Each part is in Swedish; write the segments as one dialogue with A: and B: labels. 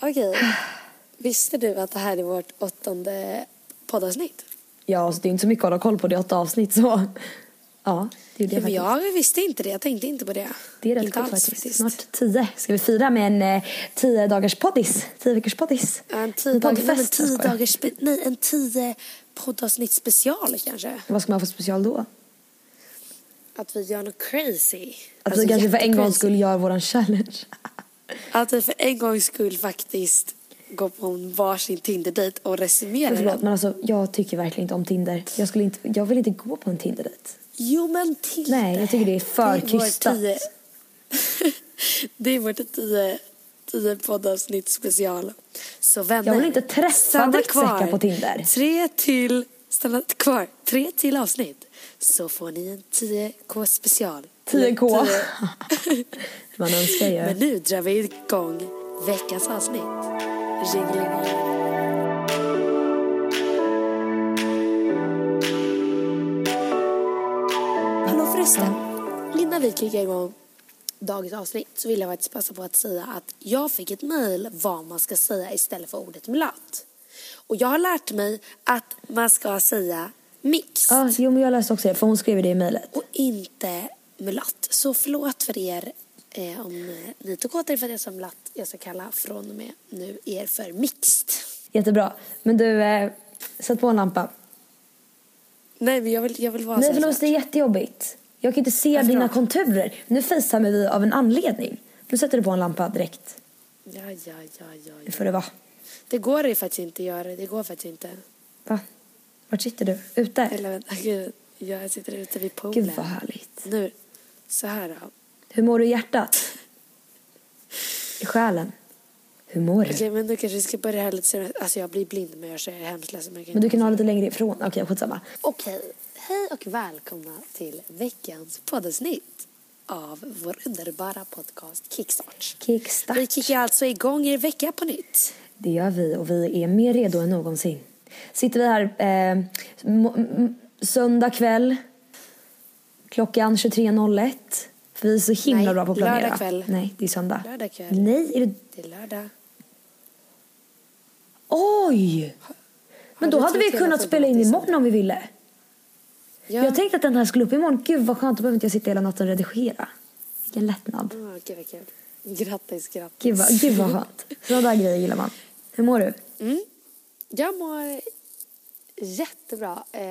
A: Okej. Visste du att det här är vårt åttonde poddavsnitt?
B: Ja, alltså, det är inte så mycket att hålla koll på. Det är åtta avsnitt så. Ja, det är det faktiskt.
A: jag visste inte det. Jag tänkte inte på det.
B: Det är rätt
A: inte
B: coolt
A: alls,
B: faktiskt. Snart tio ska vi fira med en eh, tio dagars poddis. Tio veckors poddis.
A: Ja, En tio, dagar, nej, men
B: poddfest, jag
A: tio dagars, nej, en tio poddavsnitt special kanske.
B: Vad ska man ha för special då?
A: Att vi gör något crazy.
B: Att
A: Alltså,
B: vi kanske för en gångs
A: jättecrazy.
B: skull gör våran challenge.
A: Att vi för en gångs skull faktiskt går på en varsin Tinder-dejt och resumerar
B: förlåt,
A: den.
B: men alltså jag tycker verkligen inte om Tinder. Jag, skulle inte, jag vill inte gå på en Tinder-dejt.
A: Jo men Tinder.
B: Nej, jag tycker det är för
A: Det är vår
B: krystat.
A: tio- det är vårt tio, tio poddavsnitt special. Så vänner.
B: Jag vill inte träffa dricksäckar på Tinder.
A: Tre till, stanna kvar. Tre till avsnitt. Så får ni en 10k special.
B: 10K.
A: Tio-
B: Man önskar ju.
A: Men nu drar vi igång veckans avsnitt. Ringling. Hallå förresten. Innan vi kickar igång dagens avsnitt så vill jag faktiskt passa på att säga att jag fick ett mejl vad man ska säga istället för ordet mulatt. Och jag har lärt mig att man ska säga mixed
B: Ja, jo men jag läste också det för hon skrev det i mejlet.
A: och inte mulatt. Så förlåt för er eh, om åt er för att jag sa mulatt. Jag ska kalla från och med nu er för mixed.
B: Jättebra. Men du, eh, sätt på en lampa.
A: Nej men jag vill, jag vill vara
B: Nej förlåt, det är jättejobbigt. Jag kan inte se
A: Varför
B: dina
A: då?
B: konturer. Nu facetimar vi av en anledning. Nu sätter du på en lampa direkt.
A: Ja, ja, ja, ja,
B: Det
A: ja.
B: får det vara.
A: Det går det faktiskt inte att göra. Det går faktiskt inte.
B: Va? Vart sitter du? Ute?
A: Eller vänta, gud. Jag sitter ute vid poolen.
B: Gud vad härligt.
A: Nu, så här då.
B: Hur mår du i hjärtat? I själen? Hur mår du?
A: Okej, men nu kanske vi ska börja här lite senare. Alltså jag blir blind men jag är hemskt ledsen. Men,
B: Men du kan ha lite längre ifrån. Okej, skitsamma.
A: Okej, hej och välkomna till veckans poddavsnitt av vår underbara podcast Kickstart.
B: Kickstart.
A: Vi kickar alltså igång er vecka på nytt.
B: Det gör vi och vi är mer redo än någonsin. Sitter vi här eh, söndag kväll klockan 23.01. För vi är så himla
A: Nej,
B: bra på att planera.
A: lördag kväll.
B: Nej, det är söndag.
A: Lördag kväll.
B: Nej, är det...
A: Det är lördag.
B: Oj! Men då hade vi kunnat spela in imorgon om vi ville.
A: Ja.
B: Jag tänkte att den här skulle upp imorgon. Gud vad skönt, då behöver inte jag sitta hela natten och redigera. Vilken lättnad.
A: Ah, gud vad kul. Grattis, grattis.
B: Gud vad, gud vad skönt. Sådana där grejer gillar man. Hur mår du?
A: Mm. Jag mår jättebra. Eh,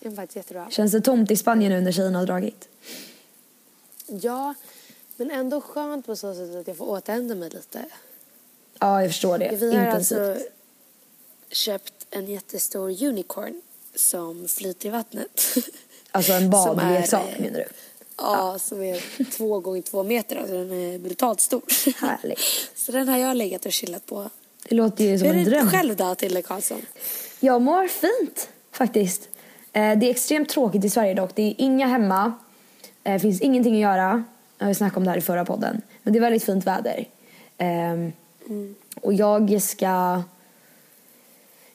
A: jag mår faktiskt jättebra.
B: Känns det tomt i Spanien nu när tjejerna har dragit?
A: Ja, men ändå skönt på så sätt att jag får återhämta mig lite.
B: Ja, jag förstår det.
A: Vi har
B: Intensivt.
A: alltså köpt en jättestor unicorn som flyter i vattnet.
B: Alltså en badleksak
A: är,
B: menar du?
A: Ja, som är två gånger två meter. Alltså den är brutalt stor.
B: Härligt.
A: Så den har jag legat och chillat på.
B: Det låter ju som
A: Hur är
B: en
A: det
B: dröm.
A: själv då, Tilde Karlsson?
B: Jag mår fint faktiskt. Eh, Det är extremt tråkigt i Sverige dock. Det är inga hemma. Det finns ingenting att göra. Jag snackat om det här i förra podden. Men det är väldigt fint väder. Ehm, Och jag ska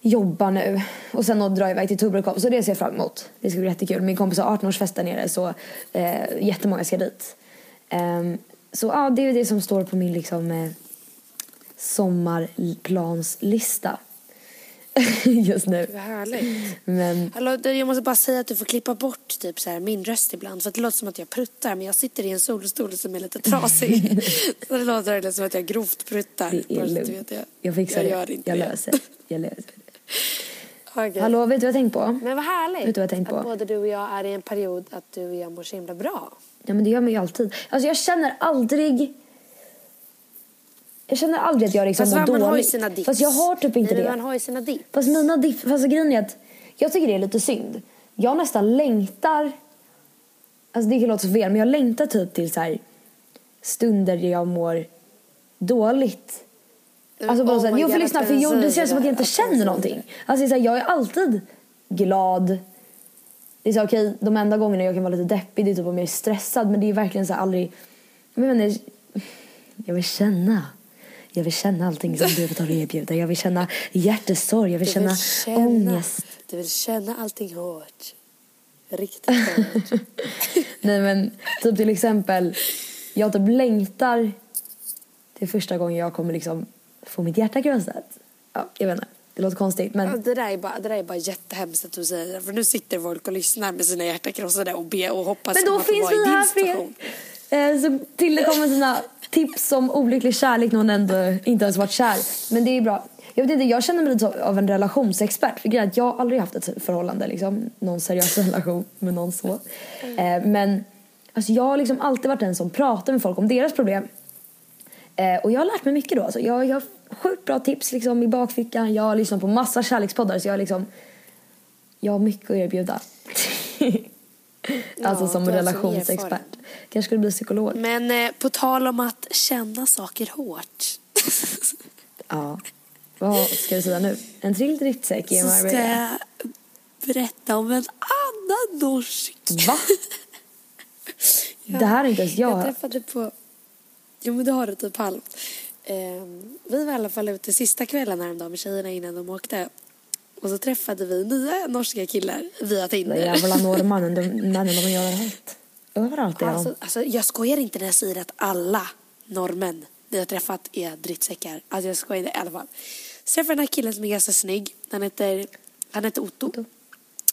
B: jobba nu. Och sen att dra iväg till Tuberkov. Så det ser jag fram emot. Det ska bli jättekul. Min kompis har 18-årsfest där nere så eh, jättemånga ska dit. Ehm, så ja, det är det som står på min liksom eh, sommarplanslista. just nu.
A: Vad härligt.
B: Men
A: Hallå, jag måste bara säga att du får klippa bort typ så här, min röst ibland. För det låter som att jag pruttar. Men jag sitter i en solstol som är lite trasig. så det låter som att jag grovt pruttar.
B: det är lugnt.
A: vet,
B: Jag fixar
A: jag
B: det.
A: Gör inte
B: jag
A: det.
B: löser Jag löser det.
A: Okej.
B: Hallå, vet du vad jag tänkt på?
A: Men vad härligt
B: Vet du vad jag tänkt på?
A: att både du och jag är i en period att du och jag mår så himla bra.
B: Ja men det gör man ju alltid. Alltså jag känner aldrig... Jag känner aldrig att jag liksom
A: Fast
B: mår dåligt.
A: har ju sina dips.
B: Fast jag har typ inte
A: Nej,
B: det.
A: man har ju sina dips.
B: Fast mina dipp, fast grejen är att jag tycker det är lite synd. Jag nästan längtar, alltså det kan låta så fel, men jag längtar typ till så här stunder där jag mår dåligt. Alltså bara
A: Oh
B: så här,
A: my
B: jo för lyssna,
A: att
B: för jag, det känns som att jag inte känner någonting. Alltså det är så här, jag är alltid glad. Det är så här, okej, de enda gångerna jag kan vara lite deppig det är typ om jag är stressad men det är verkligen så här aldrig, jag menar, jag vill känna. Jag vill känna allting som du har att erbjuda. Jag vill känna hjärtesorg, jag vill, känna,
A: vill känna,
B: ångest.
A: du vill känna allting hårt. Riktigt hårt.
B: Nej men typ till exempel, jag typ längtar till första gången jag kommer liksom få mitt hjärta krossat. Ja, jag vet inte. Det låter konstigt men
A: Ja, det, där är bara, det där är bara jättehemskt att du säger det. För nu sitter folk och lyssnar med sina hjärtan krossade och ber och hoppas
B: Men då
A: att de
B: finns
A: var i din
B: här för er.
A: situation.
B: Eh, Så till det kommer sina tips om olycklig kärlek när hon ändå inte ens varit kär. Men det är bra. Jag vet inte, jag känner mig lite av en relationsexpert. För grejen jag har aldrig haft ett förhållande, liksom, någon seriös relation med någon så. Eh, Men alltså, jag har liksom alltid varit den som pratar med folk om deras problem. Eh, och jag har lärt mig mycket då. Alltså, jag, jag har sjukt bra tips liksom, i bakfickan. Jag har lyssnat på massa kärlekspoddar så jag har liksom... Jag har mycket att erbjuda. alltså
A: Ja,
B: som relationsexpert. Kanske skulle bli psykolog.
A: Men eh, på tal om att känna saker hårt.
B: Ja. Vad ska du säga nu? En till driftsäck i
A: så ska
B: Marbella?
A: jag berätta om en annan norsk.
B: Va? Det här är inte ens jag.
A: Jag träffade på... Jo men det har du typ halvt. Ehm, vi var i alla fall ute sista kvällen häromdagen med tjejerna innan de åkte. Och så träffade vi nya norska killar via
B: De
A: Tinder.
B: jävla norrmannen, de männen de gör överallt. Överallt är de.
A: Alltså, alltså, jag skojar inte när jag säger att alla norrmän vi har träffat är drittsäckar. Alltså jag skojar inte i alla fall. Träffade jag den här killen som är ganska snygg. Han heter, han heter Otto.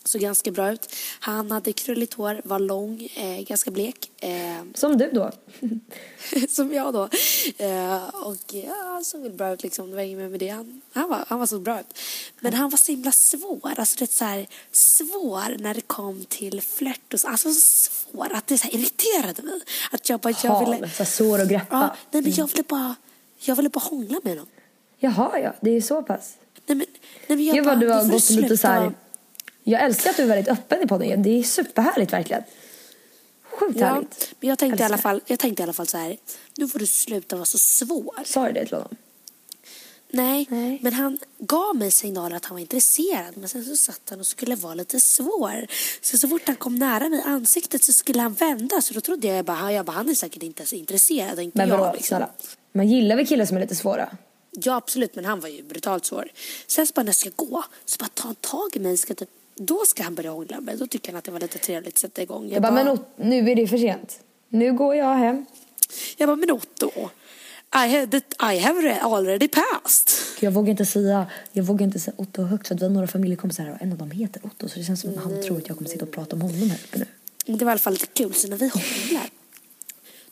A: Såg ganska bra ut. Han hade krulligt hår, var lång, eh, ganska blek. Eh,
B: Som du då.
A: som jag då. Eh, och ja, han såg väl bra ut liksom. Det var inget med det. Han, han, var, han var så bra ut. Men han var så himla svår. Alltså det är så här, svår när det kom till flört och så. Alltså så svår. Att det så här irriterade mig. Att jag bara, jag ville...
B: Hal, svår att greppa.
A: Ja, nej men jag ville bara, jag ville bara hångla med honom.
B: Jaha, ja. Det är så pass.
A: Nej men, nej men jag
B: Gud
A: bara,
B: du har gått lite så här.
A: vara-
B: Jag älskar att du är väldigt öppen i podden. Det är superhärligt verkligen. Sjukt
A: Ja,
B: härligt.
A: men jag tänkte, i alla fall, jag tänkte i alla fall så här. Nu får du sluta vara så svår.
B: Sa du det till honom?
A: Nej,
B: Nej.
A: men han gav mig signaler att han var intresserad. Men sen så satt han och skulle vara lite svår. Så så fort han kom nära mig i ansiktet så skulle han vända. Så då trodde jag bara, jag bara han är säkert inte så intresserad. Inte
B: Men
A: jag,
B: vadå,
A: liksom.
B: snälla. Man gillar väl killar som är lite svåra?
A: Ja absolut, men han var ju brutalt svår. Sen så bara när jag ska gå så bara tar han tag i mig. Ska typ, då ska han börja hångla med. Då tycker han att det var lite trevligt att sätta igång.
B: Jag bara, men Ott- nu är det för sent. Nu går jag hem.
A: jag bara, men Otto. I have, I have already passed.
B: Jag vågar inte säga, jag vågar inte säga Otto högt för att vi har några familjekompisar här och en av dem heter Otto så det känns som att han tror att jag kommer sitta och prata om honom här uppe nu.
A: Men det var i alla fall lite kul. Så när vi hånglar,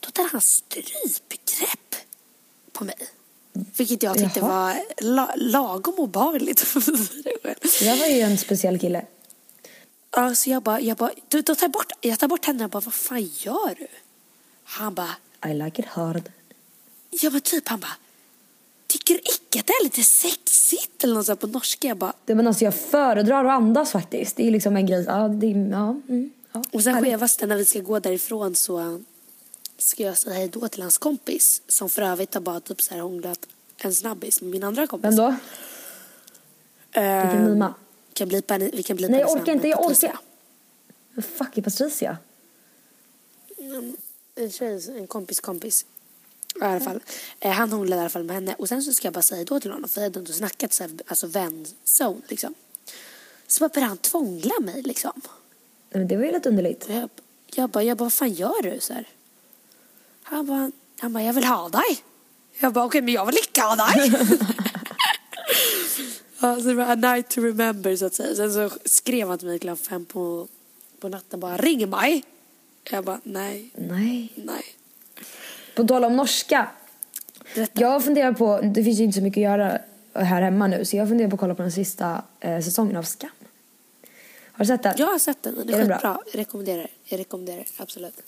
A: då tar han strypgrepp på mig. Vilket jag tyckte
B: Jaha.
A: var la, lagom obehagligt.
B: Där var ju en speciell kille.
A: Ja, så jag bara, jag bara då, då tar jag bort, jag tar bort händerna och bara, vad fan gör du? Han bara,
B: I like it hard.
A: ja men typ han bara, tycker du icke att det är lite sexigt? Eller något sånt på norska. Jag bara,
B: Det, men alltså jag föredrar att andas faktiskt. Det är liksom en grej. Ja, det, ja, mm, ja.
A: Och sen
B: Härligt.
A: skevaste när vi ska gå därifrån så ska jag säga hej då till hans kompis. Som för övrigt har bara typ så här hånglat en snabbis med min andra kompis.
B: Vem då?
A: Eh,
B: Vilken mima?
A: Kan blipa vi kan blipa
B: Nej jag orkar inte, jag orkar. Fuck är Patricia?
A: Mm, En tjej, en kompis kompis. I alla fall. Eh, han hånglade i alla fall med henne. Och sen så ska jag bara säga då till honom. För jag hade inte snackat så här, alltså vänzone liksom. Så bara började han tvångla mig liksom.
B: Nej, men det var ju lite underligt.
A: Jag, jag bara, jag bara, vad fan gör du? Så här. Han bara, han bara, jag vill ha dig. Jag bara, okej men jag vill inte ha dig. Ja, så det var a night to remember så att säga. Sen så skrev han till mig klockan fem på, på natten bara ring mig. Jag bara nej,
B: Nej.
A: nej.
B: På tal om norska.
A: Berätta.
B: Jag funderar på, det finns ju inte så mycket att göra här hemma nu så jag funderar på att kolla på den sista eh, säsongen av Skam. Har du sett den?
A: Jag har sett den, den är,
B: Är
A: skitbra. Jag rekommenderar, jag rekommenderar absolut.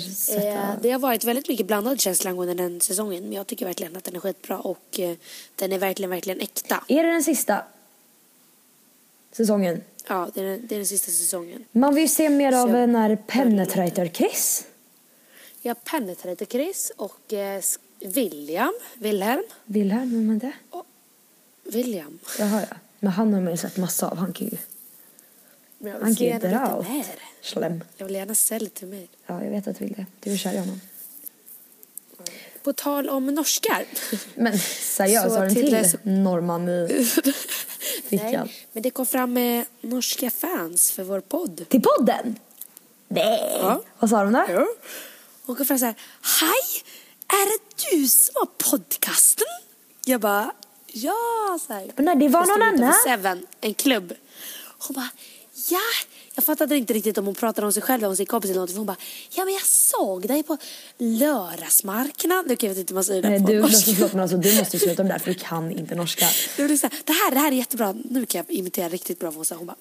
B: Ska sätta...
A: Eh, det har varit väldigt mycket blandad känsla angående den säsongen men jag tycker verkligen att den är skitbra och eh, den är verkligen, verkligen äkta.
B: Är det den sista säsongen?
A: Ja, det är, den- det är den sista säsongen.
B: Man vill ju se mer av den här Penetrator-Chris.
A: Jag har Penetrator Chris och eh, William, Wilhelm,
B: Wilhelm, vem är det?
A: William.
B: Jaha, ja. Men han har man ju sett massa av. Han kan ju,
A: Men jag
B: han
A: vill se gärna lite mer.
B: Slem.
A: Jag vill gärna se lite mer.
B: Ja, jag vet att du vill det. Du är kär i honom.
A: På tal om norskar.
B: Men seriöst,
A: Så
B: har du en
A: till
B: till
A: det så-
B: norrman i fickan?
A: Nej, men det kom fram eh, norska fans för vår podd.
B: Till podden? Nej!
A: Ja.
B: Vad sa de då?
A: Ja. Och kom fram så här. Hej! Är det du som har podcasten? Jag bara, ja. Så här.
B: Men nej, det var
A: stod
B: någon annan.
A: Seven, en klubb. Hon bara, ja. Jag fattade inte riktigt om hon pratade om sig själv eller om sin kompis eller något. För hon bara, ja men jag såg dig på lördagsmarknaden. Nu kan jag vet inte hur man säger det
B: Nej,
A: på
B: du,
A: norska.
B: alltså, förlåt, men alltså, du måste sluta med det där för du kan inte norska.
A: Det, här, det, här, det här är jättebra, nu kan jag imitera riktigt bra vad hon sa. Hon bara,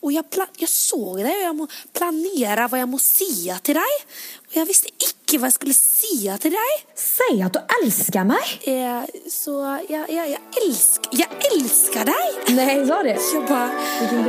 A: och jag, jag såg dig och jag må planera vad jag må säga till dig. Och jag visste icke vad jag skulle säga till dig.
B: Säg att du älskar mig!
A: Eh, så jag, jag, jag, älsk, jag älskar dig.
B: Nej, sa det?
A: Jag bara,
B: Vilken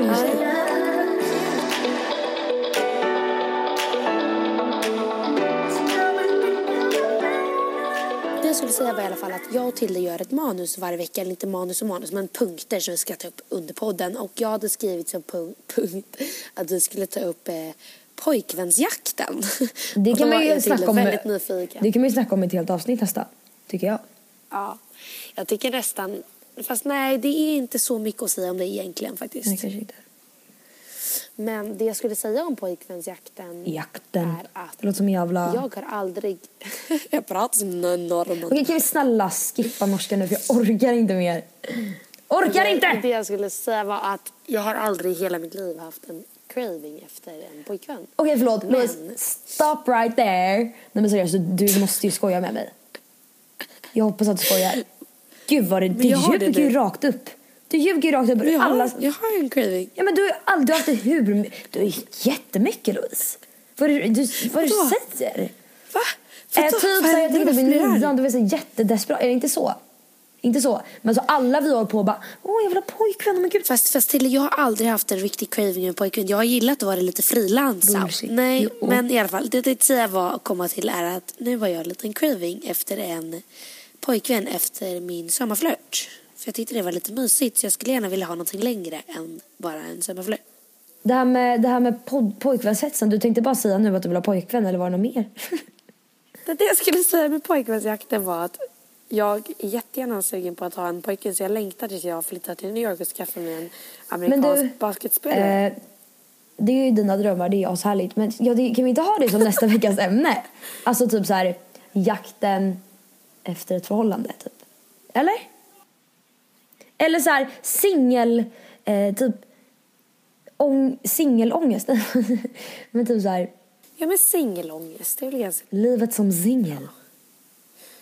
A: jag skulle säga var i alla fall att jag och Tilde gör ett manus varje vecka, eller inte manus och manus, men punkter som vi ska ta upp under podden. Och jag hade skrivit som punkt, punkt att vi skulle ta upp eh, pojkvänsjakten.
B: Det kan man ju snacka om.
A: väldigt nyfiken.
B: Det kan man ju snacka om ett helt avsnitt nästan. Tycker jag.
A: Ja, jag tycker nästan, fast nej det är inte så mycket att säga om det egentligen faktiskt.
B: Nej, kanske inte.
A: Men det jag skulle säga om pojkvänsjakten
B: Jakten.
A: är att
B: Det låter som jävla...
A: jag har aldrig, jag pratar som en norrman.
B: Okej, kan vi snälla skippa norska nu för jag orkar inte mer. Orkar inte!
A: Det jag skulle säga var att jag har aldrig i hela mitt liv haft en craving efter en pojkvän.
B: Okej, förlåt.
A: Men-
B: stop right there. Nej men seriöst, du, du måste ju skoja med mig. Jag hoppas att du skojar. Gud vad det, du
A: har
B: ljuger ju rakt upp. Du ljuger ju rakt upp.
A: Jag,
B: Alla...
A: har, jag har en craving.
B: Ja men du har ju aldrig haft det hur... Du har jättemycket Louise. Vad är det du, vad är du säger?
A: Va? Vadå?
B: typ
A: Vad är
B: såhär, jag
A: det
B: tänkte nian, du var så jättedesperat. Är det inte så? Inte så. Men så alla vi håller på och bara, åh jag vill ha pojkvän, men gud.
A: Fast, fast till, jag har aldrig haft en riktig craving med en pojkvän. Jag har gillat att vara lite frilansam. Nej,
B: Jo.
A: men i alla fall. Det jag tänkte säga var komma till är att nu har jag en liten craving efter en pojkvän efter min sommarflört. För jag tyckte det var lite mysigt så jag skulle gärna vilja ha någonting längre än bara en sommarflört.
B: Det här med, det här med pod- pojkvänshetsen, du tänkte bara säga nu att du vill ha pojkvän eller var det något mer?
A: Det, det jag skulle säga med pojkvänsjakten var att jag är jättegärna sugen på att ha en pojkvän så jag längtar tills jag flyttar till New York och skaffar mig en amerikansk basketspelare.
B: eh, det är ju dina drömmar, det är ashärligt. Men ja, det, kan vi inte ha det som nästa veckas ämne? Alltså typ så här jakten efter ett förhållande, typ. Eller? Eller så här singel, eh, typ ång, singelångest. men typ så här,
A: Ja men singelångest, det är väl ganska...
B: livet som singel.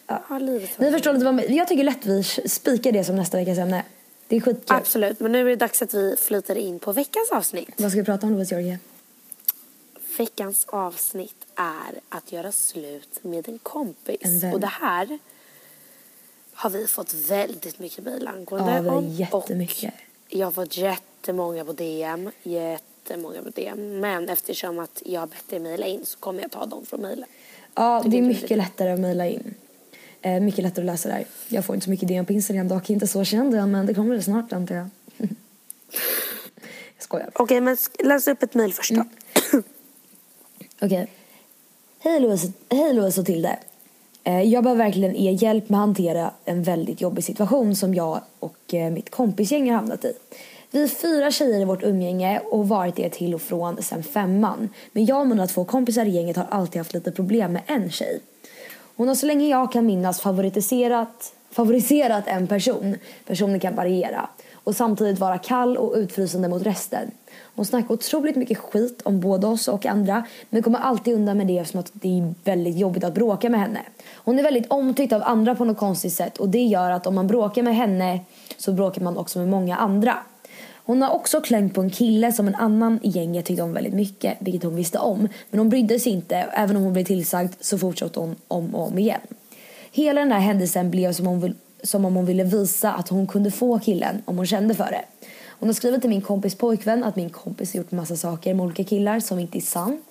A: Ja, livet
B: Ni förstår lite vad jag- jag tycker lätt vi spikar det som nästa veckas ämne. Det är skitkul.
A: Absolut, men nu är det dags att vi flyter in på veckans avsnitt.
B: Vad ska vi prata om Louise Georgie?
A: Veckans avsnitt är att göra slut med en kompis.
B: En
A: och det här har vi fått väldigt mycket mejl angående.
B: Ja, vi har jättemycket.
A: Och jag har fått jättemånga på DM. Jättemånga på DM. Men eftersom att jag har bett er mejla in så kommer jag ta dem från mejlen.
B: Ja, det är mycket lättare att mejla in. Eh, mycket lättare att läsa där. Jag får inte så mycket DM på Instagram dock. Inte så känd än, men det kommer väl snart antar jag. jag skojar.
A: Okej, men sk- läs upp ett mejl först då.
B: Mm. Okej. Hej Louise, hej Louise och Tilde. Eh, Jag behöver verkligen er hjälp med att hantera en väldigt jobbig situation som jag och eh, mitt kompisgäng har hamnat i. Vi är fyra tjejer i vårt umgänge och varit det till och från sen femman. Men jag och mina två kompisar i gänget har alltid haft lite problem med en tjej. Hon har så länge jag kan minnas favoritiserat, favoriserat en person. Personen kan variera. och samtidigt vara kall och utfrysande mot resten. Hon snackar otroligt mycket skit om både oss och andra men kommer alltid undan med det eftersom att det är väldigt jobbigt att bråka med henne. Hon är väldigt omtyckt av andra på något konstigt sätt och det gör att om man bråkar med henne så bråkar man också med många andra. Hon har också klängt på en kille som en annan i gänget tyckte om väldigt mycket, vilket hon visste om. Men hon brydde sig inte, även om hon blev tillsagd så fortsatte hon om och om igen. Hela den här händelsen blev som om, hon, som om hon ville visa att hon kunde få killen om hon kände för det. Hon har skrivit till min kompis pojkvän att min kompis har gjort massa saker med olika killar som inte är sant.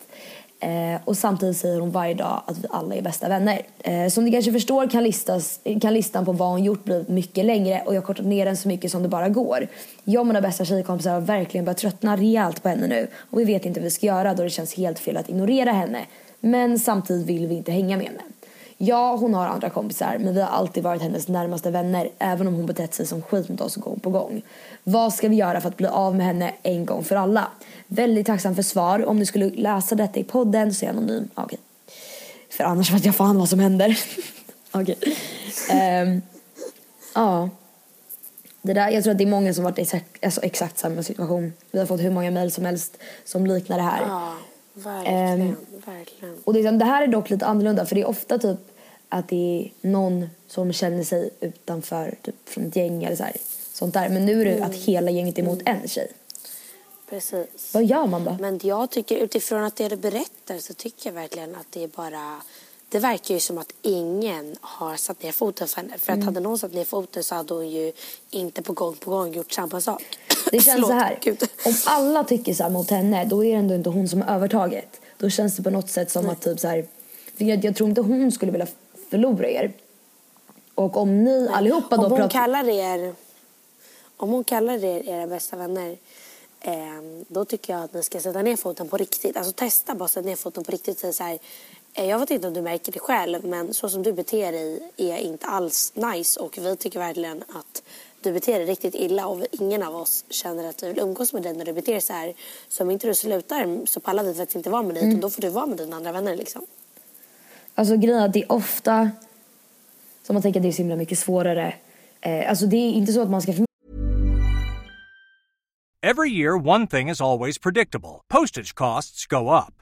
B: Eh, och samtidigt säger hon varje dag att vi alla är bästa vänner. Eh, som ni kanske förstår kan, listas, kan listan på vad hon gjort bli mycket längre och jag har kortat ner den så mycket som det bara går. Jag och mina bästa tjejkompisar har verkligen börjat tröttna rejält på henne nu och vi vet inte vad vi ska göra då det känns helt fel att ignorera henne. Men samtidigt vill vi inte hänga med henne. Ja, hon har andra kompisar men vi har alltid varit hennes närmaste vänner även om hon betett sig som skit mot oss gång på gång. Vad ska vi göra för att bli av med henne en gång för alla? Väldigt tacksam för svar. Om du skulle läsa detta i podden så är jag anonym. Okej. För annars vet jag fan vad som händer. Okej. Um, ja. Det där, jag tror att det är många som varit i exakt, alltså exakt samma situation. Vi har fått hur många mejl som helst som liknar det här.
A: Ja, verkligen. Um, verkligen.
B: Och det, det här är dock lite annorlunda för det är ofta typ att det är någon som känner sig utanför typ från ett gäng eller så här, sånt där. Men nu är det mm. att hela gänget är emot en tjej.
A: Precis.
B: Vad gör man då?
A: Men jag tycker utifrån att det du berättar så tycker jag verkligen att det är bara det verkar ju som att ingen har satt ner foten för henne. För att mm. hade någon satt ner foten så hade hon ju inte på gång på gång gjort samma sak.
B: Det känns så här. Gud. Om alla tycker så här mot henne då är det ändå inte hon som har övertaget. Då känns det på något sätt som Nej. att typ så här. För jag, jag tror inte hon skulle vilja förlora er. Och om ni Nej. allihopa då
A: om hon pratar... kallar er Om hon kallar er era bästa vänner eh, då tycker jag att ni ska sätta ner foten på riktigt. Alltså testa bara sätta ner foten på riktigt. Säga så här, eh, jag vet inte om du märker det själv men så som du beter dig är inte alls nice och vi tycker verkligen att du beter dig riktigt illa och ingen av oss känner att vi vill umgås med dig när du beter dig så här. Så om inte du slutar så pallar vi faktiskt inte vara med dig mm. utan då får du vara med dina andra vänner liksom.
B: Alltså grejen är att det är ofta som man tänker att det är så himla mycket svårare. Eh, alltså det är inte så att man ska
C: Every year one thing is always predictable. Postage costs go up.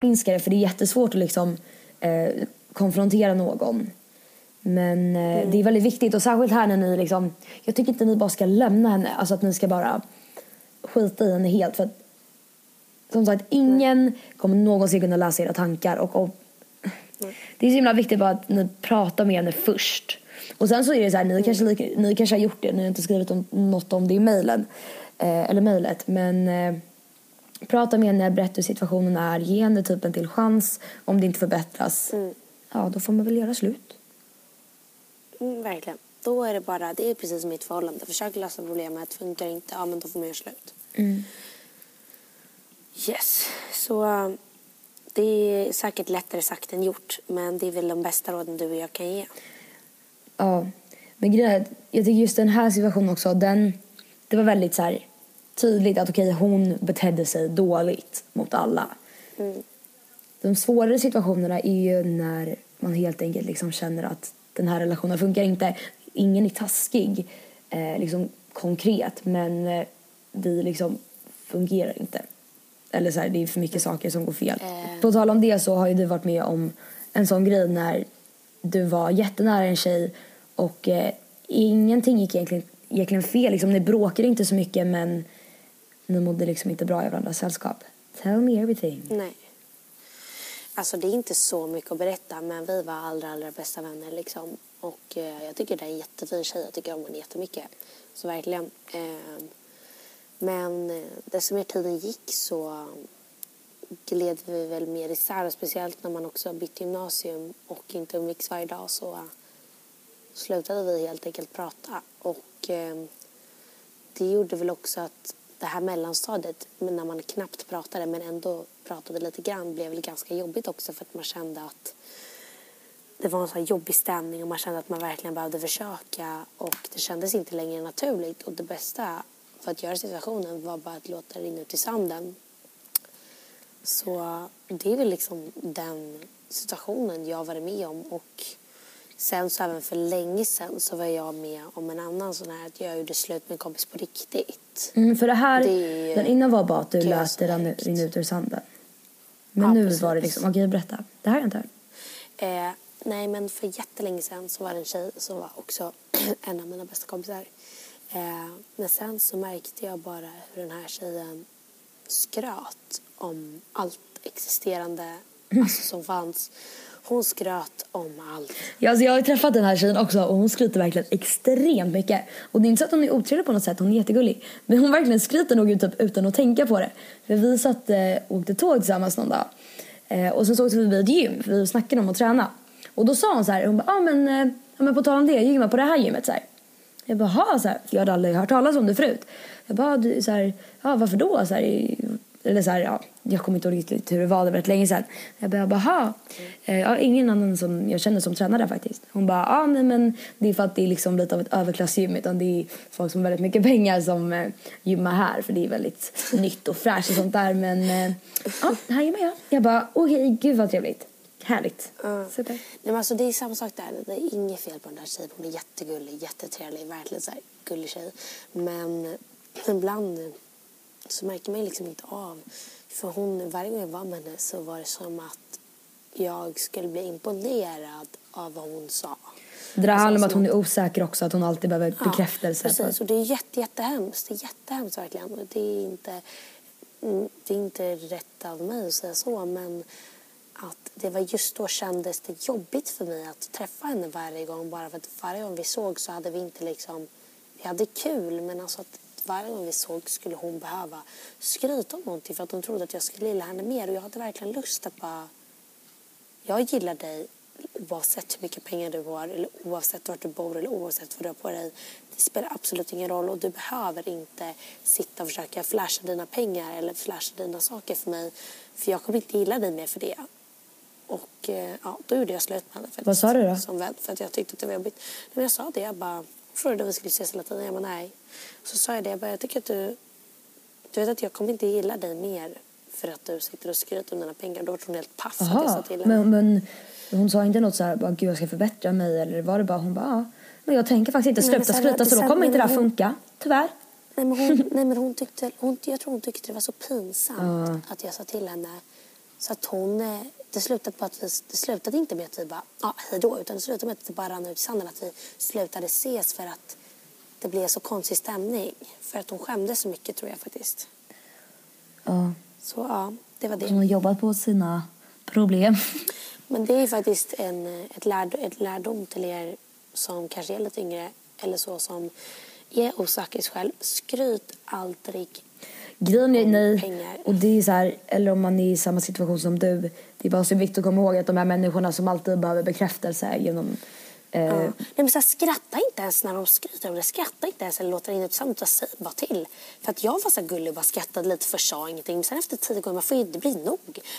B: För det är jättesvårt att liksom eh, konfrontera någon. Men eh, mm. det är väldigt viktigt och särskilt här när ni liksom, jag tycker inte ni bara ska lämna henne, alltså att ni ska bara skita i henne helt för att som sagt ingen mm. kommer någonsin kunna läsa era tankar och, och mm. det är så himla viktigt bara att ni pratar med henne först. Och sen så är det så här, ni, mm. kanske, ni kanske har gjort det, ni har inte skrivit om, något om det i mejlen, eh, eller mejlet, men eh, prata med henne, berätta hur situationen är, ge henne typ en till chans. Om det inte förbättras, mm. ja då får man väl göra slut.
A: Mm, verkligen. Då är det bara, det är precis som i ett förhållande. Försök lösa problemet, funkar inte, ja men då får man göra slut.
B: Mm.
A: Yes, så det är säkert lättare sagt än gjort. Men det är väl de bästa råden du och jag kan ge.
B: Ja, men grejen jag tycker just den här situationen också, den det var väldigt så här, tydligt att okej, hon betedde sig dåligt mot alla. De svårare situationerna är ju när man helt enkelt liksom känner att den här relationen funkar inte. Ingen är taskig eh, liksom konkret men eh, vi liksom fungerar inte. Eller så här, det är för mycket saker som går fel. På tal om det så har ju du varit med om en sån grej när du var jättenära en tjej och eh, ingenting gick egentligen, egentligen fel. Liksom, ni bråkade inte så mycket men ni mådde liksom inte bra i varandras sällskap. Tell me everything.
A: Nej. Alltså det är inte så mycket att berätta men vi var allra, allra bästa vänner liksom. Och eh, jag tycker det är en jättefin tjej. Jag tycker om henne jättemycket. Så verkligen. Eh, men eh, desto mer tiden gick så gled vi väl mer isär. Speciellt när man också bytt gymnasium och inte umgicks varje dag så slutade vi helt enkelt prata. Och eh, det gjorde väl också att det här mellanstadiet, när man knappt pratade men ändå pratade lite grann, blev väl ganska jobbigt också för att man kände att det var en sån här jobbig stämning och man kände att man verkligen behövde försöka och det kändes inte längre naturligt och det bästa för att göra situationen var bara att låta det rinna ut i sanden. Så det är väl liksom den situationen jag varit med om och sen så även för länge sen så var jag med om en annan sån här att jag gjorde slut med en kompis på riktigt.
B: Mm, för det här,
A: Det
B: den innan var bara att du lät det rinna ut ur sanden. Men
A: Ja,
B: nu
A: precis.
B: var det liksom, okej berätta. Det här har jag inte hört.
A: Eh, nej, men för jättelänge sedan så var det en tjej som var också en av mina bästa kompisar. Eh, men sen så märkte jag bara hur den här tjejen skröt om allt existerande alltså, som fanns. Hon skröt om allt.
B: Ja, alltså jag har ju träffat den här tjejen också och hon skryter verkligen extremt mycket. Och det är inte så att hon är otrevlig på något sätt, hon är jättegullig. Men hon verkligen skryter nog ut typ, utan att tänka på det. För vi satt eh, och åkte tåg tillsammans någon dag. Eh, och sen så åkte vi förbi ett gym, för vi snackade om att träna. Och då sa hon så här, hon bara, ah, men, eh, ja, men på tal om det, jag gymmar på det här gymmet så här. Jag bara, så här, för jag hade aldrig hört talas om det förut. Jag bara, du, så här, ja varför då? Så här, eller så här, ja, jag kommer inte ihåg riktigt hur det var, det var rätt länge sedan. Jag bara, jag bara, "Ha." Eh, ja, ingen annan som jag känner som tränar där faktiskt. Hon bara, ja nej men det är för att det är liksom lite av ett överklassgym utan det är folk som har väldigt mycket pengar som eh, gymmar här för det är väldigt nytt och fräscht och sånt där men eh, ja, här gymmar jag. Jag bara, okej gud vad trevligt. Härligt. Super.
A: Nej, men alltså, det är samma sak där. Det är inget fel på den där tjejen. Hon är jättegullig, jättetrevlig, verkligen så här gullig tjej. Men ibland så märker man liksom inte av. För hon, varje gång jag var med henne så var det som att jag skulle bli imponerad av vad hon sa.
B: Det där handlar om att
A: som
B: hon är osäker också, att hon alltid behöver bekräftelse.
A: Ja, precis. Och det är jätte, jättehemskt. Det är jättehemskt verkligen. Och Det är inte, mm, det är inte rätt av mig att säga så, men att det var just då kändes det jobbigt för mig att träffa henne varje gång. Bara för att varje gång vi såg så hade vi inte liksom... Vi hade kul, men alltså att varje gång vi såg skulle hon behöva skryta om någonting för att hon trodde att jag skulle gilla henne mer. Och jag hade verkligen lust att bara... Jag gillar dig oavsett hur mycket pengar du har eller oavsett vart du bor eller oavsett vad du har på dig. Det spelar absolut ingen roll och du behöver inte sitta och försöka flasha dina pengar eller flasha dina saker för mig. För jag kommer inte gilla dig mer för det. Och eh, ja, då gjorde jag slut med henne.
B: Vad sa du då?
A: Som vän, för att jag tyckte att det var jobbigt. Men jag sa det, jag bara frågade om vi skulle ses hela tiden. Jag bara nej. Så sa jag det, jag bara jag tycker att du, du vet att jag kommer inte gilla dig mer för att du sitter och skryter om dina pengar. Då var hon helt paff att jag sa till henne.
B: men, men hon sa inte något så här, bara, gud jag ska förbättra mig eller var det bara hon bara, ja. Men jag tänker faktiskt inte sluta skryta så då kommer inte det här funka. Tyvärr.
A: Nej men hon, nej, men hon tyckte, hon, jag tror hon tyckte det var så pinsamt att jag sa till henne. Så att hon, eh, det slutade på att vi, det slutade inte med att vi bara, ja hej då, utan det slutade med att det bara rann ut i sanden. Att vi slutade ses för att det blev så konstig stämning. För att hon skämdes så mycket tror jag faktiskt.
B: Ja.
A: Så ja, det var
B: Hon
A: det.
B: har jobbat på sina problem.
A: Men det är faktiskt en, ett, lärd, ett lärdom till er som kanske är lite yngre eller så som är osäker själv. Skryt aldrig
B: Grejen är nej.
A: pengar.
B: Och det är så här, eller om man är i samma situation som du. Det är bara så viktigt att komma ihåg att de här människorna som alltid behöver bekräftelse genom eh,
A: Ja. Nej, men så här, skratta inte ens när de skryter om det. Skratta inte ens eller låter det in ut utan säg bara till. För att jag var så gullig och bara skrattade lite för sa ingenting. Men sen efter tio gånger, man får ju, det blir nog.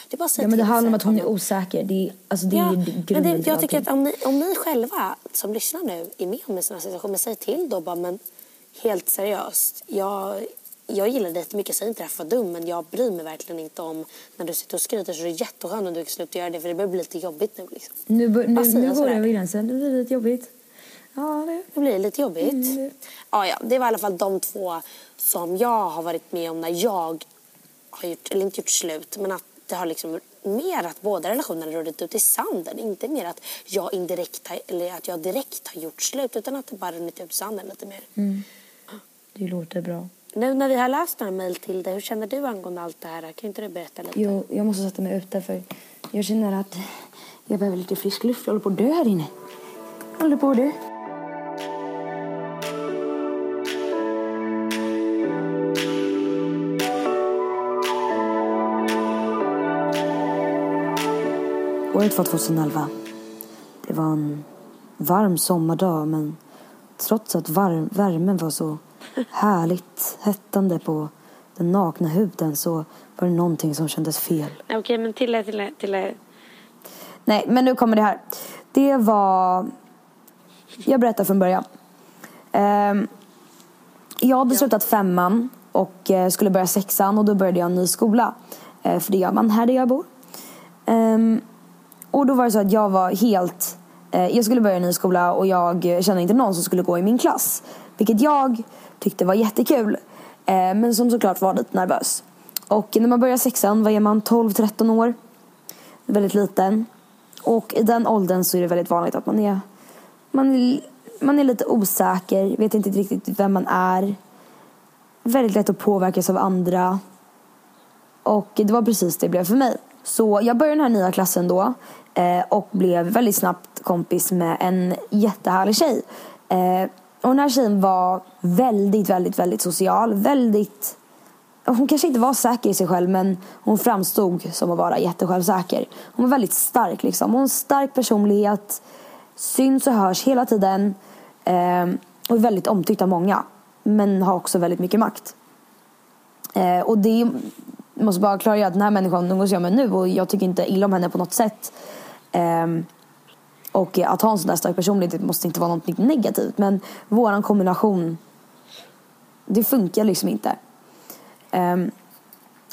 A: Det är bara
B: Ja men det handlar om att hon är osäker. Det är, alltså det
A: Ja,
B: är
A: men
B: grunden
A: det,
B: till
A: jag tycker att om ni, om ni själva som lyssnar nu är med om en sån här situation, men säg till då bara men helt seriöst. Jag, jag gillar dig. Jag säger inte det här för dum, men jag bryr mig verkligen inte om när du sitter och skryter. Så det är jätteskönt om du kan sluta göra det, för det börjar bli lite jobbigt nu. Liksom.
B: Nu, nu, nu
A: jag
B: går det över gränsen. Nu blir det lite jobbigt. Ja, det...
A: Det blir lite jobbigt.
B: Mm.
A: Ja, ja, det var i alla fall de två som jag har varit med om när jag har gjort, eller inte gjort slut, men att det har liksom mer att båda relationerna runnit ut i sanden. Inte mer att jag indirekt har, eller att jag direkt har gjort slut, utan att det bara runnit ut i sanden lite mer.
B: Mm. Det låter bra.
A: Nu när vi har läst några mejl till dig, hur känner du angående allt det här? Kan inte du berätta lite?
B: Jo, jag måste sätta mig ute för jag känner att jag behöver lite frisk luft. Jag håller på att dö här inne. Jag håller på att dö. Året var 2011. Det var en varm sommardag men trots att varm, värmen var så härligt hettande på den nakna huden så var det någonting som kändes fel.
A: Okej, men till till till
B: Nej, men nu kommer det här. Det var... Jag berättar från början. Ehm, jag hade slutat femman och eh, skulle börja sexan och då började jag en ny skola. Eh, för det gör man här där jag bor. Ehm, och då var det så att jag var helt... Eh, jag skulle börja en ny skola och jag kände inte någon som skulle gå i min klass. Vilket jag tyckte var jättekul. Eh, men som såklart var lite nervös. Och när man börjar sexan, vad är man? 12-13 år? Väldigt liten. Och i den åldern så är det väldigt vanligt att man är, man är, man är lite osäker, vet inte riktigt vem man är. Väldigt lätt att påverkas av andra. Och det var precis det det blev för mig. Så jag började den här nya klassen då eh, och blev väldigt snabbt kompis med en jättehärlig tjej. Eh, och den här tjejen var väldigt, väldigt, väldigt social. Väldigt hon kanske inte var säker i sig själv men hon framstod som att vara jättesjälvsäker. Hon var väldigt stark liksom. Hon har en stark personlighet, syns och hörs hela tiden eh, och är väldigt omtyckt av många. Men har också väldigt mycket makt. Eh, och det jag måste bara klargöra att den här människan umgås jag med nu och jag tycker inte illa om henne på något sätt. Eh, och eh, att ha en sån där stark personlighet måste inte vara något negativt men våran kombination det funkar liksom inte. Um,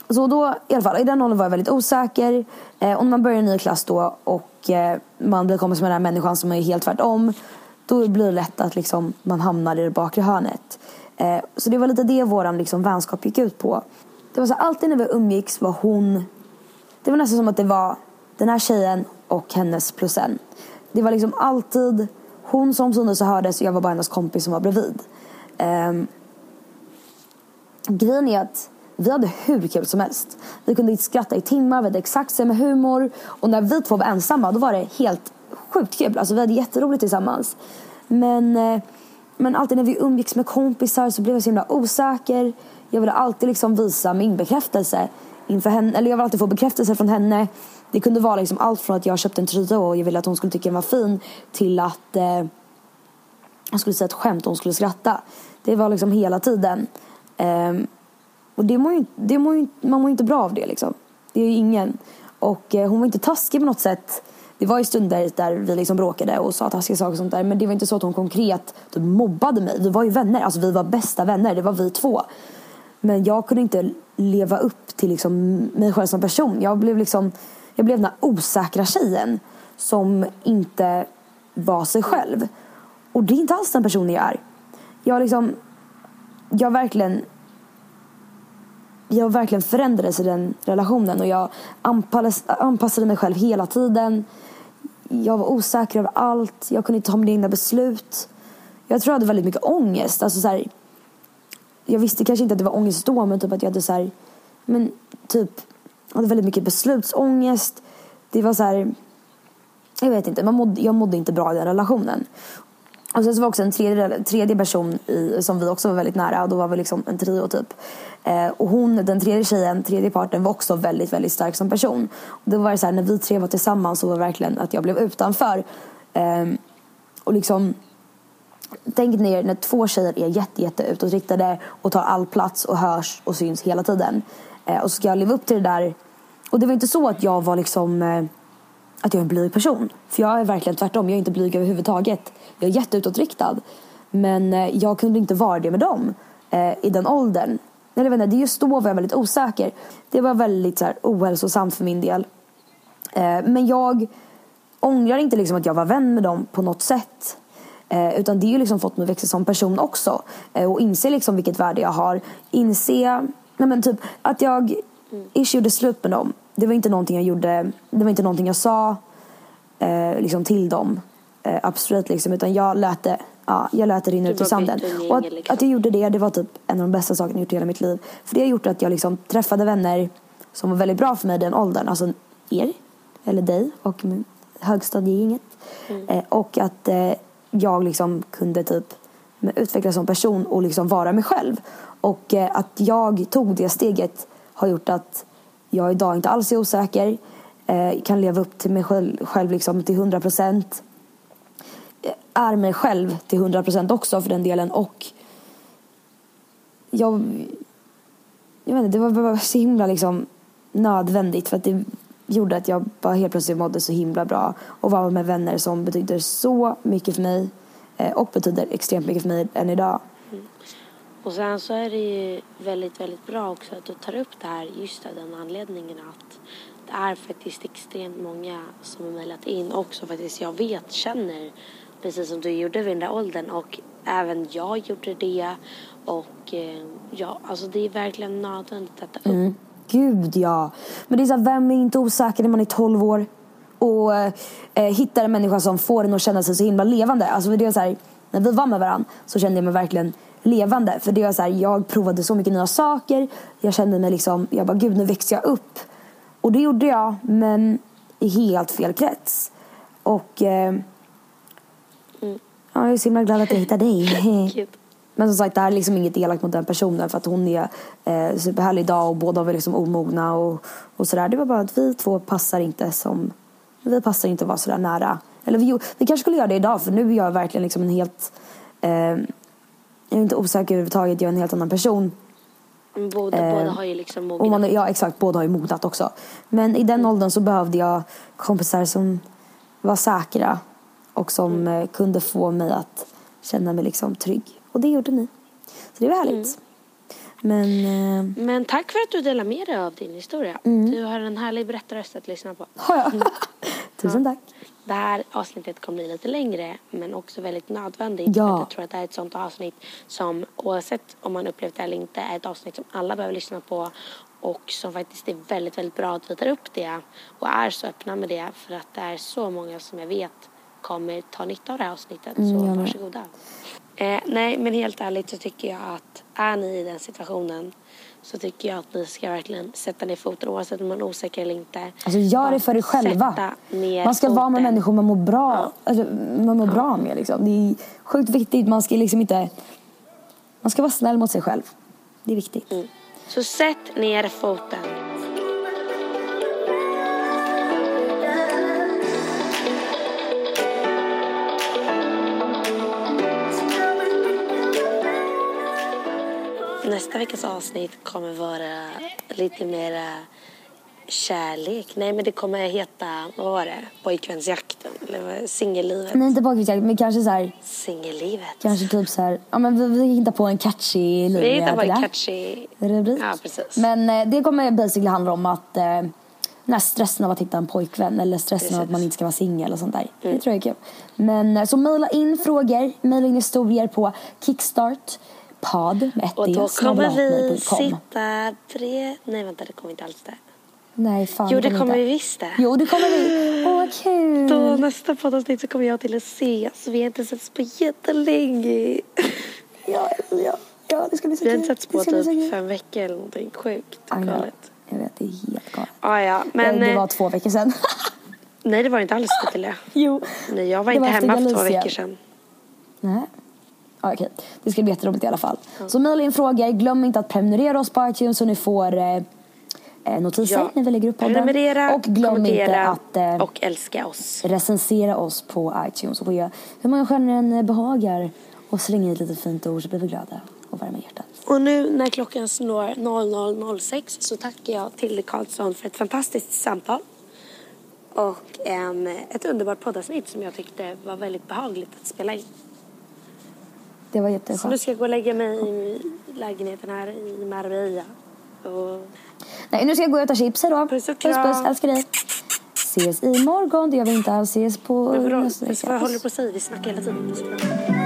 B: så då, i alla fall, i den åldern var jag väldigt osäker. Eh, och när man börjar en ny klass då och eh, man blir kompis med den här människan som är helt tvärtom. Då blir det lätt att liksom, man hamnar i det bakre hörnet. Eh, så det var lite det våran liksom, vänskap gick ut på. Det var så alltid när vi umgicks var hon... Det var nästan som att det var den här tjejen och hennes plus en. Det var liksom alltid hon som syntes och hördes och jag var bara hennes kompis som var bredvid. Um, grejen är att vi hade hur kul som helst. Vi kunde skratta i timmar, vi hade exakt samma humor. Och när vi två var ensamma då var det helt sjukt kul. Alltså vi hade jätteroligt tillsammans. Men, eh, men alltid när vi umgicks med kompisar så blev jag så himla osäker. Jag ville alltid liksom visa min bekräftelse inför henne. Eller jag ville alltid få bekräftelse från henne. Det kunde vara liksom allt från att jag köpte en tröja och jag ville att hon skulle tycka den var fin till att eh, jag skulle säga ett skämt och hon skulle skratta. Det var liksom hela tiden. Eh, och det mår ju, det mår ju, man mår ju inte bra av det liksom. Det är ju ingen. Och eh, hon var inte taskig på något sätt. Det var ju stunder där vi liksom bråkade och sa taskiga saker och sånt där. Men det var inte så att hon konkret typ, mobbade mig. Vi var ju vänner. Alltså vi var bästa vänner. Det var vi två. Men jag kunde inte leva upp till liksom, mig själv som person. Jag blev liksom, jag blev den här osäkra tjejen. Som inte var sig själv. Och det är inte alls den personen jag är. Jag liksom, jag verkligen jag verkligen förändrades i den relationen och jag anpassade, anpassade mig själv hela tiden. Jag var osäker över allt. Jag kunde inte ta mina egna beslut. Jag tror jag hade väldigt mycket ångest. Alltså så här, jag visste kanske inte att det var ångest då men typ att jag hade så här, men typ jag hade väldigt mycket beslutsångest. Det var så här, jag vet inte, man mådde, jag mådde inte bra i den relationen. Och sen så var också en tredje, tredje person i, som vi också var väldigt nära. Och då var vi liksom en trio typ. Eh, och hon, den tredje tjejen, tredje parten var också väldigt, väldigt stark som person. Och då var så här, när vi tre var tillsammans så var det verkligen att jag blev utanför. Eh, och liksom, tänk ner när två tjejer är jätte, jätte utåtriktade och tar all plats och hörs och syns hela tiden. Eh, och så ska jag leva upp till det där. Och det var inte så att jag var liksom eh, att jag är en blyg person. För jag är verkligen tvärtom. Jag är inte blyg överhuvudtaget. Jag är jätteutåtriktad. Men eh, jag kunde inte vara det med dem eh, i den åldern. Eller jag vet inte, det just då var jag väldigt osäker. Det var väldigt så här, ohälsosamt för min del. Eh, men jag ångrar inte liksom att jag var vän med dem på något sätt. Eh, utan det har ju liksom fått mig att växa som person också. Eh, och inse liksom vilket värde jag har. Inse nej men typ, att jag ish gjorde slut med dem. Det var inte någonting jag gjorde, det var inte någonting jag sa eh, liksom till dem. Eh, absolut liksom. Utan jag lät det, ja, jag lät det rinna ut i sanden. Och att,
A: liksom.
B: att jag gjorde det, det var typ en av de bästa sakerna jag gjort i hela mitt liv. För det har gjort att jag liksom träffade vänner som var väldigt bra för mig i den åldern. Alltså er, eller dig och min högstadiegänget. Eh, och att eh, jag liksom kunde typ utvecklas som person och liksom vara mig själv. Och eh, att jag tog det steget har gjort att jag idag inte alls är osäker. Eh, kan leva upp till mig själv, själv liksom till 100 procent. Eh, är mig själv till 100 procent också för den delen. Och jag, jag vet inte, det var bara så himla liksom nödvändigt för att det gjorde att jag bara helt plötsligt mådde så himla bra och var med vänner som betydde så mycket för mig och betyder extremt mycket för mig än idag.
A: Och sen så är det ju väldigt, väldigt bra också att du tar upp det här just av den anledningen att det är faktiskt extremt många som har mejlat in också faktiskt jag vet känner precis som du gjorde vid den där åldern och även jag gjorde det och eh, ja, alltså det är verkligen nödvändigt att ta upp
B: Gud ja. Men det är så här, vem är inte osäker när man är 12 år och eh, hittar en människa som får en att känna sig så himla levande. Alltså för det var så här, när vi var med varandra så kände jag mig verkligen levande. För det var så här, jag provade så mycket nya saker. Jag kände mig liksom, jag bara gud nu växer jag upp. Och det gjorde jag, men i helt fel krets. Och eh, ja, jag är så himla glad att jag hittade dig. Men som sagt, det här är liksom inget elakt mot den personen för att hon är eh, superhärlig idag och båda var liksom omogna och, och sådär. Det var bara att vi två passar inte som, vi passar inte att vara sådär nära. Eller vi, vi kanske skulle göra det idag för nu är jag verkligen liksom en helt, eh, jag är inte osäker överhuvudtaget, jag är en helt annan person.
A: Men Båda,
B: Eh,
A: båda har ju liksom
B: Och man,
A: mognat.
B: ja exakt, båda har ju mognat också. Men i den åldern så behövde jag kompisar som var säkra och som eh, kunde få mig att känna mig liksom trygg. Och det gjorde ni. Så det var härligt. Men eh,
A: Men tack för att du delar med dig av din historia.
B: Mm.
A: Du har en härlig berättarröst att lyssna på.
B: har jag. Tusen tack.
A: Det här avsnittet kommer bli lite längre men också väldigt nödvändigt.
B: Ja.
A: För jag tror att det här är ett sånt avsnitt som oavsett om man upplevt det eller inte är ett avsnitt som alla behöver lyssna på och som faktiskt är väldigt, väldigt bra att vi tar upp det och är så öppna med det för att det är så många som jag vet kommer ta nytta av det här avsnittet.
B: Mm,
A: så
B: med.
A: varsågoda. Eh, nej, men helt ärligt så tycker jag att är ni i den situationen så tycker jag att ni ska verkligen sätta ner foten oavsett om man är osäker eller inte.
B: Alltså gör det för er själva. Man ska vara med
A: foten.
B: människor man mår bra, alltså, man mår bra med. Liksom. Det är sjukt viktigt. Man ska liksom inte... Man ska vara snäll mot sig själv. Det är viktigt.
A: Så sätt ner foten. Nästa veckas avsnitt kommer vara lite mera kärlek. Nej, men det kommer heta, vad var det? Pojkvänsjakten? Eller singellivet?
B: Nej, inte bakgrundsjakt, men kanske så här...
A: Singellivet.
B: Kanske typ så här... Ja, men vi, vi hittar på en catchy
A: Vi hittar på en catchy...
B: rubrik.
A: Ja, precis.
B: Men eh, det kommer basically handla om att eh, den här stressen av att hitta en pojkvän eller stressen av att
A: Precis.
B: man inte ska vara singel och sånt där.
A: Mm.
B: Det tror jag är kul. Men eh, så mejla in frågor, mejla in historier på kickstart pod med ett
A: Och då kommer vi sitta tre... Nej, vänta, det kommer inte alls det.
B: Nej, fan.
A: Jo, det kommer vi visst det.
B: Jo, det kommer vi. Åh, vad kul.
A: Då nästa poddavsnitt så kommer jag till att ses. Vi har inte setts på jättelänge.
B: Ja, ja, ja, det ska bli så
A: Vi har
B: kul.
A: inte setts på typ
B: kul.
A: fem veckor eller någonting. Sjukt galet.
B: Jag vet, det är helt galet.
A: Ah, ja, men...
B: det var
A: eh,
B: två veckor sedan.
A: Nej, det var inte alls det
B: jo.
A: Nej, jag var
B: Det
A: inte
B: var
A: hemma för två veckor sedan.
B: Nej. Ja, okej. Det ska bli jätteroligt i alla fall. Så mejla in frågor. Glöm inte att prenumerera oss på iTunes så ni får eh, eh, notiser
A: Ja.
B: när vi lägger upp podden.
A: Prenumerera,
B: och glöm inte att eh,
A: och älska oss.
B: recensera oss på iTunes och ge hur många stjärnor den eh, behagar. Och slänga in ett litet fint ord så blir vi glada och värmer hjärtat.
A: Och nu när klockan slår 00.06 så tackar jag Tilde Karlsson för ett fantastiskt samtal. Och en, ett underbart poddavsnitt som jag tyckte var väldigt behagligt att spela in.
B: Det var
A: Så nu
B: jätteskönt.
A: ska jag gå och lägga mig i lägenheten här i Marbella. Och
B: Nej, nu ska jag gå och äta chips. Hejdå.
A: Puss och
B: puss,
A: kram.
B: puss. Älskar dig. Ses imorgon. Det gör vi inte alls. Ses på
A: Men vadå? Vad håller du på att säga? Vi snackar hela tiden.